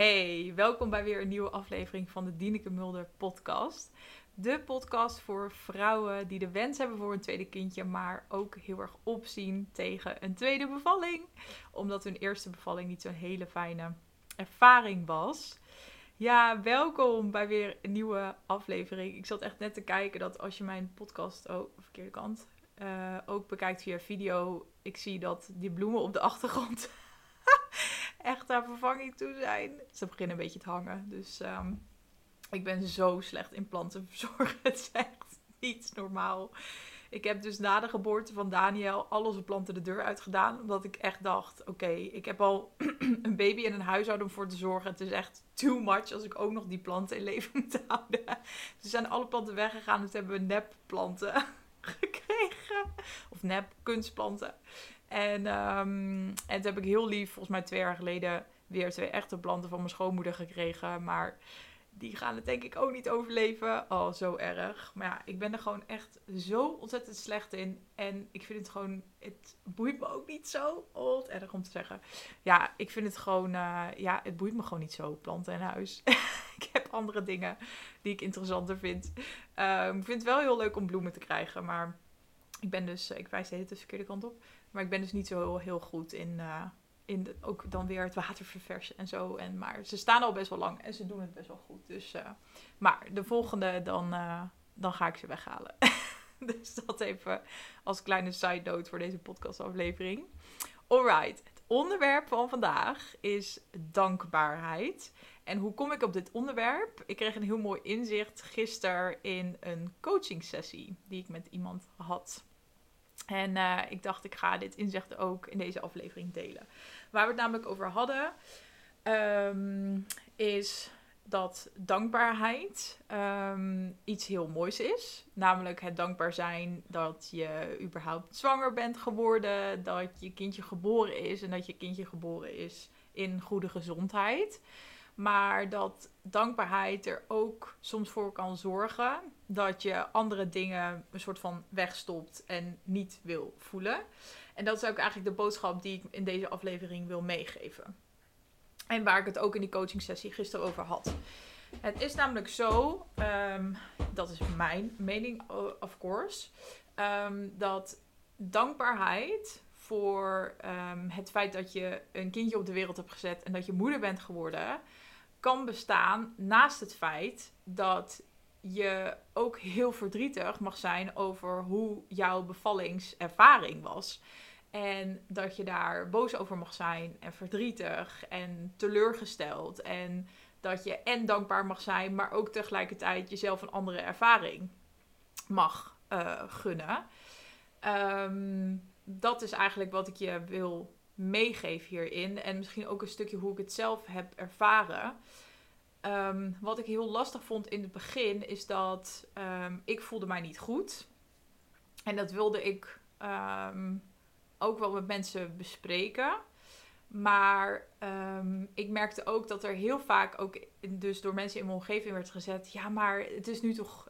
Hey, welkom bij weer een nieuwe aflevering van de Dieneke Mulder podcast. De podcast voor vrouwen die de wens hebben voor een tweede kindje, maar ook heel erg opzien tegen een tweede bevalling. Omdat hun eerste bevalling niet zo'n hele fijne ervaring was. Ja, welkom bij weer een nieuwe aflevering. Ik zat echt net te kijken dat als je mijn podcast, oh, verkeerde kant, uh, ook bekijkt via video, ik zie dat die bloemen op de achtergrond echt aan vervanging toe zijn. Ze beginnen een beetje te hangen. Dus ehm, ik ben zo slecht in planten verzorgen. Het is echt niet normaal. Ik heb dus na de geboorte van Daniel al onze planten de deur uitgedaan. Omdat ik echt dacht, oké, ik heb al een baby en een huishouden voor te zorgen. Het is echt too much als ik ook nog die planten in leven moet houden. Dus zijn alle planten weggegaan. Dus hebben we nepplanten gekregen. Of nep kunstplanten. En, um, en heb ik heel lief, volgens mij twee jaar geleden, weer twee echte planten van mijn schoonmoeder gekregen. Maar die gaan het denk ik ook niet overleven. Oh, zo erg. Maar ja, ik ben er gewoon echt zo ontzettend slecht in. En ik vind het gewoon, het boeit me ook niet zo. Oh, erg om te zeggen. Ja, ik vind het gewoon, uh, ja, het boeit me gewoon niet zo, planten en huis. ik heb andere dingen die ik interessanter vind. Uh, ik vind het wel heel leuk om bloemen te krijgen, maar ik ben dus, ik wijs de hele de verkeerde kant op. Maar ik ben dus niet zo heel, goed in, uh, in ook dan weer het water verversen en zo. En, maar ze staan al best wel lang en ze doen het best wel goed. Dus, uh, maar de volgende, dan, dan ga ik ze weghalen. dus dat even als kleine side note voor deze podcastaflevering. Alright, het onderwerp van vandaag is dankbaarheid. En hoe kom ik op dit onderwerp? Ik kreeg een heel mooi inzicht gisteren in een coaching sessie die ik met iemand had. En uh, ik dacht, ik ga dit inzicht ook in deze aflevering delen. Waar we het namelijk over hadden, um, is dat dankbaarheid um, iets heel moois is. Namelijk het dankbaar zijn dat je überhaupt zwanger bent geworden, dat je kindje geboren is en dat je kindje geboren is in goede gezondheid. Maar dat dankbaarheid er ook soms voor kan zorgen dat je andere dingen een soort van wegstopt en niet wil voelen. En dat is ook eigenlijk de boodschap die ik in deze aflevering wil meegeven. En waar ik het ook in die coaching sessie gisteren over had. Het is namelijk zo, um, dat is mijn mening, of course, um, dat dankbaarheid voor um, het feit dat je een kindje op de wereld hebt gezet en dat je moeder bent geworden, kan bestaan naast het feit dat je ook heel verdrietig mag zijn over hoe jouw bevallingservaring was. En dat je daar boos over mag zijn en verdrietig en teleurgesteld. En dat je en dankbaar mag zijn, maar ook tegelijkertijd jezelf een andere ervaring mag uh, gunnen. Um, dat is eigenlijk wat ik je wil meegeef hierin. En misschien ook een stukje hoe ik het zelf heb ervaren. Um, wat ik heel lastig vond in het begin is dat um, ik voelde mij niet goed. En dat wilde ik um, ook wel met mensen bespreken. Maar ik merkte ook dat er heel vaak ook dus door mensen in mijn omgeving werd gezet. Ja, maar het is nu toch,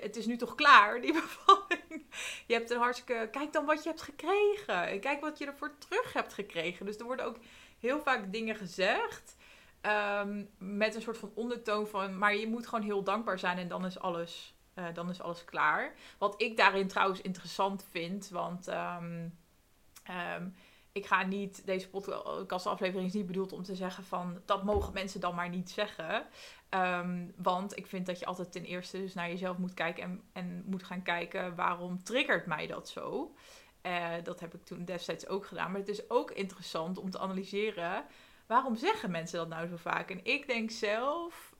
het, is nu toch klaar, die bevalling. Je hebt een hartstikke. Kijk dan wat je hebt gekregen. Kijk wat je ervoor terug hebt gekregen. Dus er worden ook heel vaak dingen gezegd. Um, met een soort van ondertoon van, maar je moet gewoon heel dankbaar zijn en dan is alles, uh, dan is alles klaar. Wat ik daarin trouwens interessant vind, want um, ik ga niet, deze podcastaflevering is niet bedoeld om te zeggen van, dat mogen mensen dan maar niet zeggen. want ik vind dat je altijd ten eerste dus naar jezelf moet kijken en, en moet gaan kijken, waarom triggert mij dat zo? Uh, dat heb ik toen destijds ook gedaan. Maar het is ook interessant om te analyseren waarom zeggen mensen dat nou zo vaak? En ik denk zelf,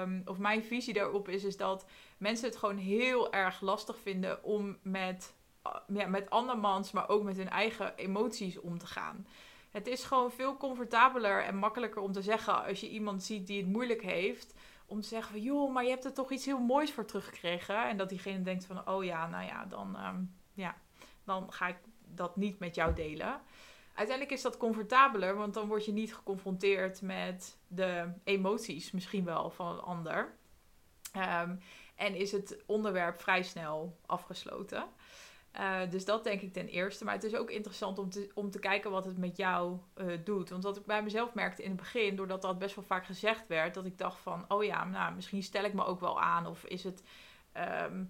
um, of mijn visie daarop is, is dat mensen het gewoon heel erg lastig vinden om met, met andermans, maar ook met hun eigen emoties om te gaan. Het is gewoon veel comfortabeler en makkelijker om te zeggen als je iemand ziet die het moeilijk heeft. Om te zeggen van, joh, maar je hebt er toch iets heel moois voor teruggekregen. En dat diegene denkt van, oh ja, nou ja, dan, um, ja, dan ga ik dat niet met jou delen uiteindelijk is dat comfortabeler, want dan word je niet geconfronteerd met de emoties misschien wel van een ander. Um, en is het onderwerp vrij snel afgesloten. Eh, dus dat denk ik ten eerste. Maar het is ook interessant om te, om te kijken wat het met jou eh, doet. Want wat ik bij mezelf merkte in het begin, doordat dat best wel vaak gezegd werd, dat ik dacht van, oh ja, nou, misschien stel ik me ook wel aan. Of is het, ehm,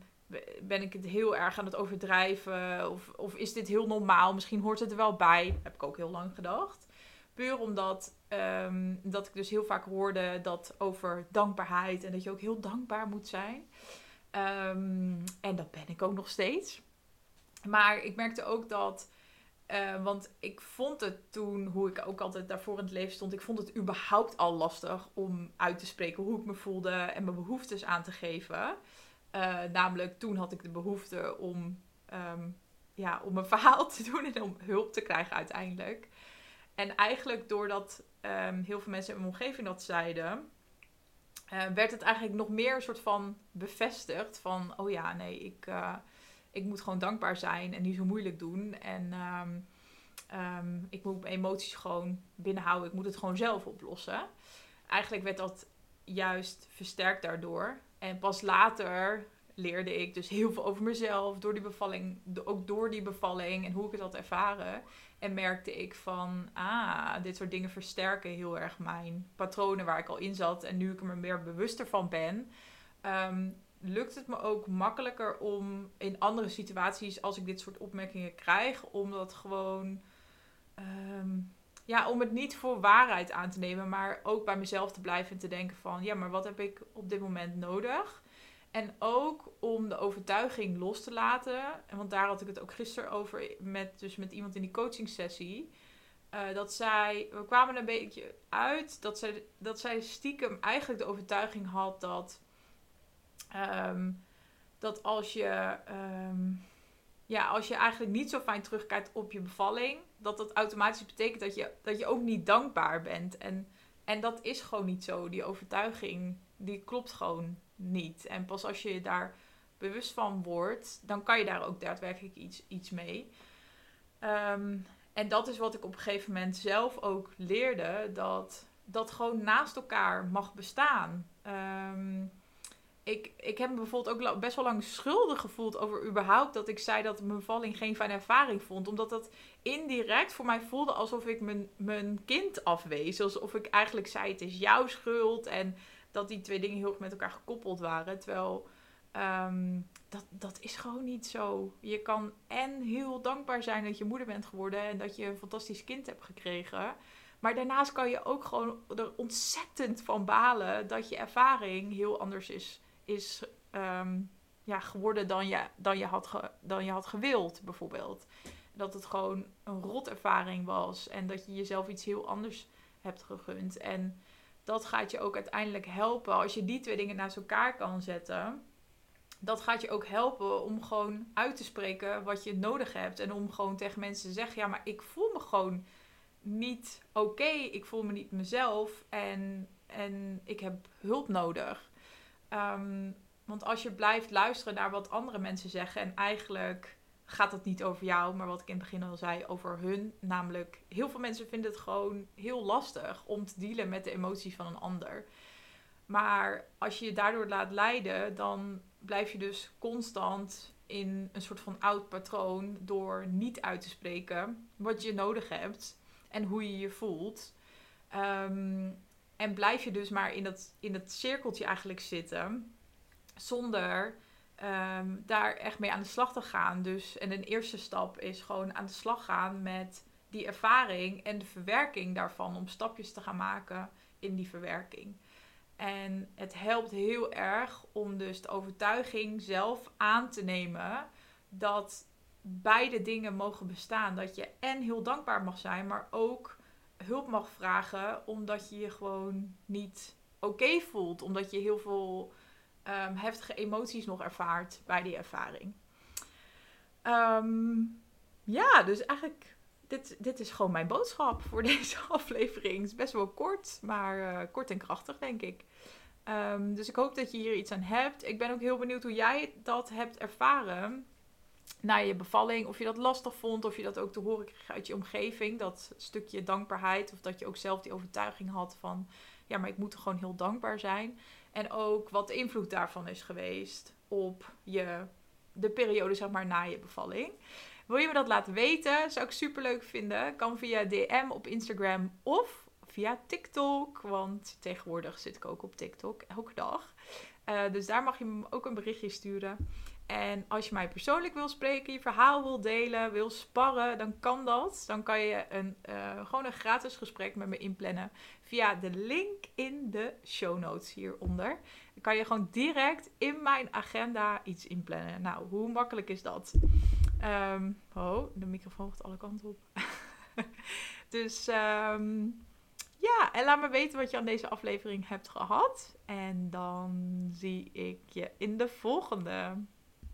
ben ik het heel erg aan het overdrijven? Of, of is dit heel normaal? Misschien hoort het er wel bij. Heb ik ook heel lang gedacht. Puur omdat ehm, dat ik dus heel vaak hoorde dat over dankbaarheid en dat je ook heel dankbaar moet zijn. Ehm, en dat ben ik ook nog steeds. Maar ik merkte ook dat. Uh, want ik vond het toen, hoe ik ook altijd daarvoor in het leven stond, ik vond het überhaupt al lastig om uit te spreken hoe ik me voelde en mijn behoeftes aan te geven. Uh, namelijk, toen had ik de behoefte om, um, ja, om een verhaal te doen en om hulp te krijgen uiteindelijk. En eigenlijk doordat um, heel veel mensen in mijn omgeving dat zeiden, uh, werd het eigenlijk nog meer een soort van bevestigd van, oh ja, nee, ik ik moet gewoon dankbaar zijn en niet zo moeilijk doen. En ehm, ehm, ik moet mijn emoties gewoon binnenhouden. Ik moet het gewoon zelf oplossen. Eigenlijk werd dat juist versterkt daardoor. En pas later leerde ik dus heel veel over mezelf, door die bevalling, ook door die bevalling en hoe ik het had ervaren. En merkte ik van, ah, dit soort dingen versterken heel erg mijn patronen waar ik al in zat. En nu ik er me meer bewuster van ben, um, lukt het me ook makkelijker om in andere situaties, als ik dit soort opmerkingen krijg, om dat gewoon. Ehm, ja, om het niet voor waarheid aan te nemen, maar ook bij mezelf te blijven en te denken van, ja, maar wat heb ik op dit moment nodig? En ook om de overtuiging los te laten. Want daar had ik het ook gisteren over met, dus met iemand in die coaching sessie. Uh, dat zij, we kwamen een beetje uit dat zij, dat zij stiekem eigenlijk de overtuiging had dat Ehm, dat als je, ehm, ja, als je eigenlijk niet zo fijn terugkijkt op je bevalling, dat dat automatisch betekent dat je, dat je ook niet dankbaar bent. En, en dat is gewoon niet zo. Die overtuiging, die klopt gewoon niet. En pas als je je daar bewust van wordt, dan kan je daar ook daadwerkelijk iets, iets mee. Ehm, en dat is wat ik op een gegeven moment zelf ook leerde: dat dat gewoon naast elkaar mag bestaan. Um, ik, ik heb me bijvoorbeeld ook best wel lang schuldig gevoeld over überhaupt dat ik zei dat mijn bevalling geen fijne ervaring vond. Omdat dat indirect voor mij voelde alsof ik mijn, mijn kind afwees. Alsof ik eigenlijk zei het is jouw schuld. En dat die twee dingen heel erg met elkaar gekoppeld waren. Terwijl ehm, dat, dat is gewoon niet zo. Je kan en heel dankbaar zijn dat je moeder bent geworden en dat je een fantastisch kind hebt gekregen. Maar daarnaast kan je ook gewoon er ontzettend van balen dat je ervaring heel anders is is ehm, ja, geworden dan je, dan, je had dan je had gewild, bijvoorbeeld. Dat het gewoon een rotervaring was en dat je jezelf iets heel anders hebt gegund. En dat gaat je ook uiteindelijk helpen als je die twee dingen naast elkaar kan zetten. Dat gaat je ook helpen om gewoon uit te spreken wat je nodig hebt. En om gewoon tegen mensen te zeggen: Ja, maar ik voel me gewoon niet oké. Ik voel me niet mezelf. En, en ik heb hulp nodig. Ehm, want als je blijft luisteren naar wat andere mensen zeggen en eigenlijk gaat het niet over jou, maar wat ik in het begin al zei, over hun. Namelijk, heel veel mensen vinden het gewoon heel lastig om te dealen met de emoties van een ander. Maar als je je daardoor laat leiden, dan blijf je dus constant in een soort van oud patroon door niet uit te spreken wat je nodig hebt en hoe je je voelt. Um, en blijf je dus maar in dat, in dat cirkeltje eigenlijk zitten. Zonder um, daar echt mee aan de slag te gaan. Dus, en een eerste stap is gewoon aan de slag gaan met die ervaring en de verwerking daarvan. Om stapjes te gaan maken in die verwerking. En het helpt heel erg om dus de overtuiging zelf aan te nemen dat beide dingen mogen bestaan. Dat je en heel dankbaar mag zijn, maar ook hulp mag vragen omdat je je gewoon niet oké voelt. Omdat je heel veel ehm, heftige emoties nog ervaart bij die ervaring. Ehm, ja, dus eigenlijk, dit, dit is gewoon mijn boodschap voor deze aflevering. Het is best wel kort, maar uh, kort en krachtig, denk ik. Um, dus ik hoop dat je hier iets aan hebt. Ik ben ook heel benieuwd hoe jij dat hebt ervaren na je bevalling, of je dat lastig vond, of je dat ook te horen kreeg uit je omgeving, dat stukje dankbaarheid, of dat je ook zelf die overtuiging had van, ja, maar ik moet er gewoon heel dankbaar zijn. En ook wat de invloed daarvan is geweest op je de periode zeg maar na je bevalling. Wil je me dat laten weten? Zou ik super leuk vinden. Kan via DM op Instagram of via TikTok. Want tegenwoordig zit ik ook op TikTok elke dag. Uh, dus daar mag je me ook een berichtje sturen. En als je mij persoonlijk wil spreken, je verhaal wil delen, wil sparren, dan kan dat. Dan kan je een, uh, gewoon een gratis gesprek met me inplannen via de link in de show notes hieronder. Dan kan je gewoon direct in mijn agenda iets inplannen. Nou, hoe makkelijk is dat? Um, oh, de microfoon gaat alle kanten op. dus um, ja, en laat me weten wat je aan deze aflevering hebt gehad. En dan zie ik je in de volgende.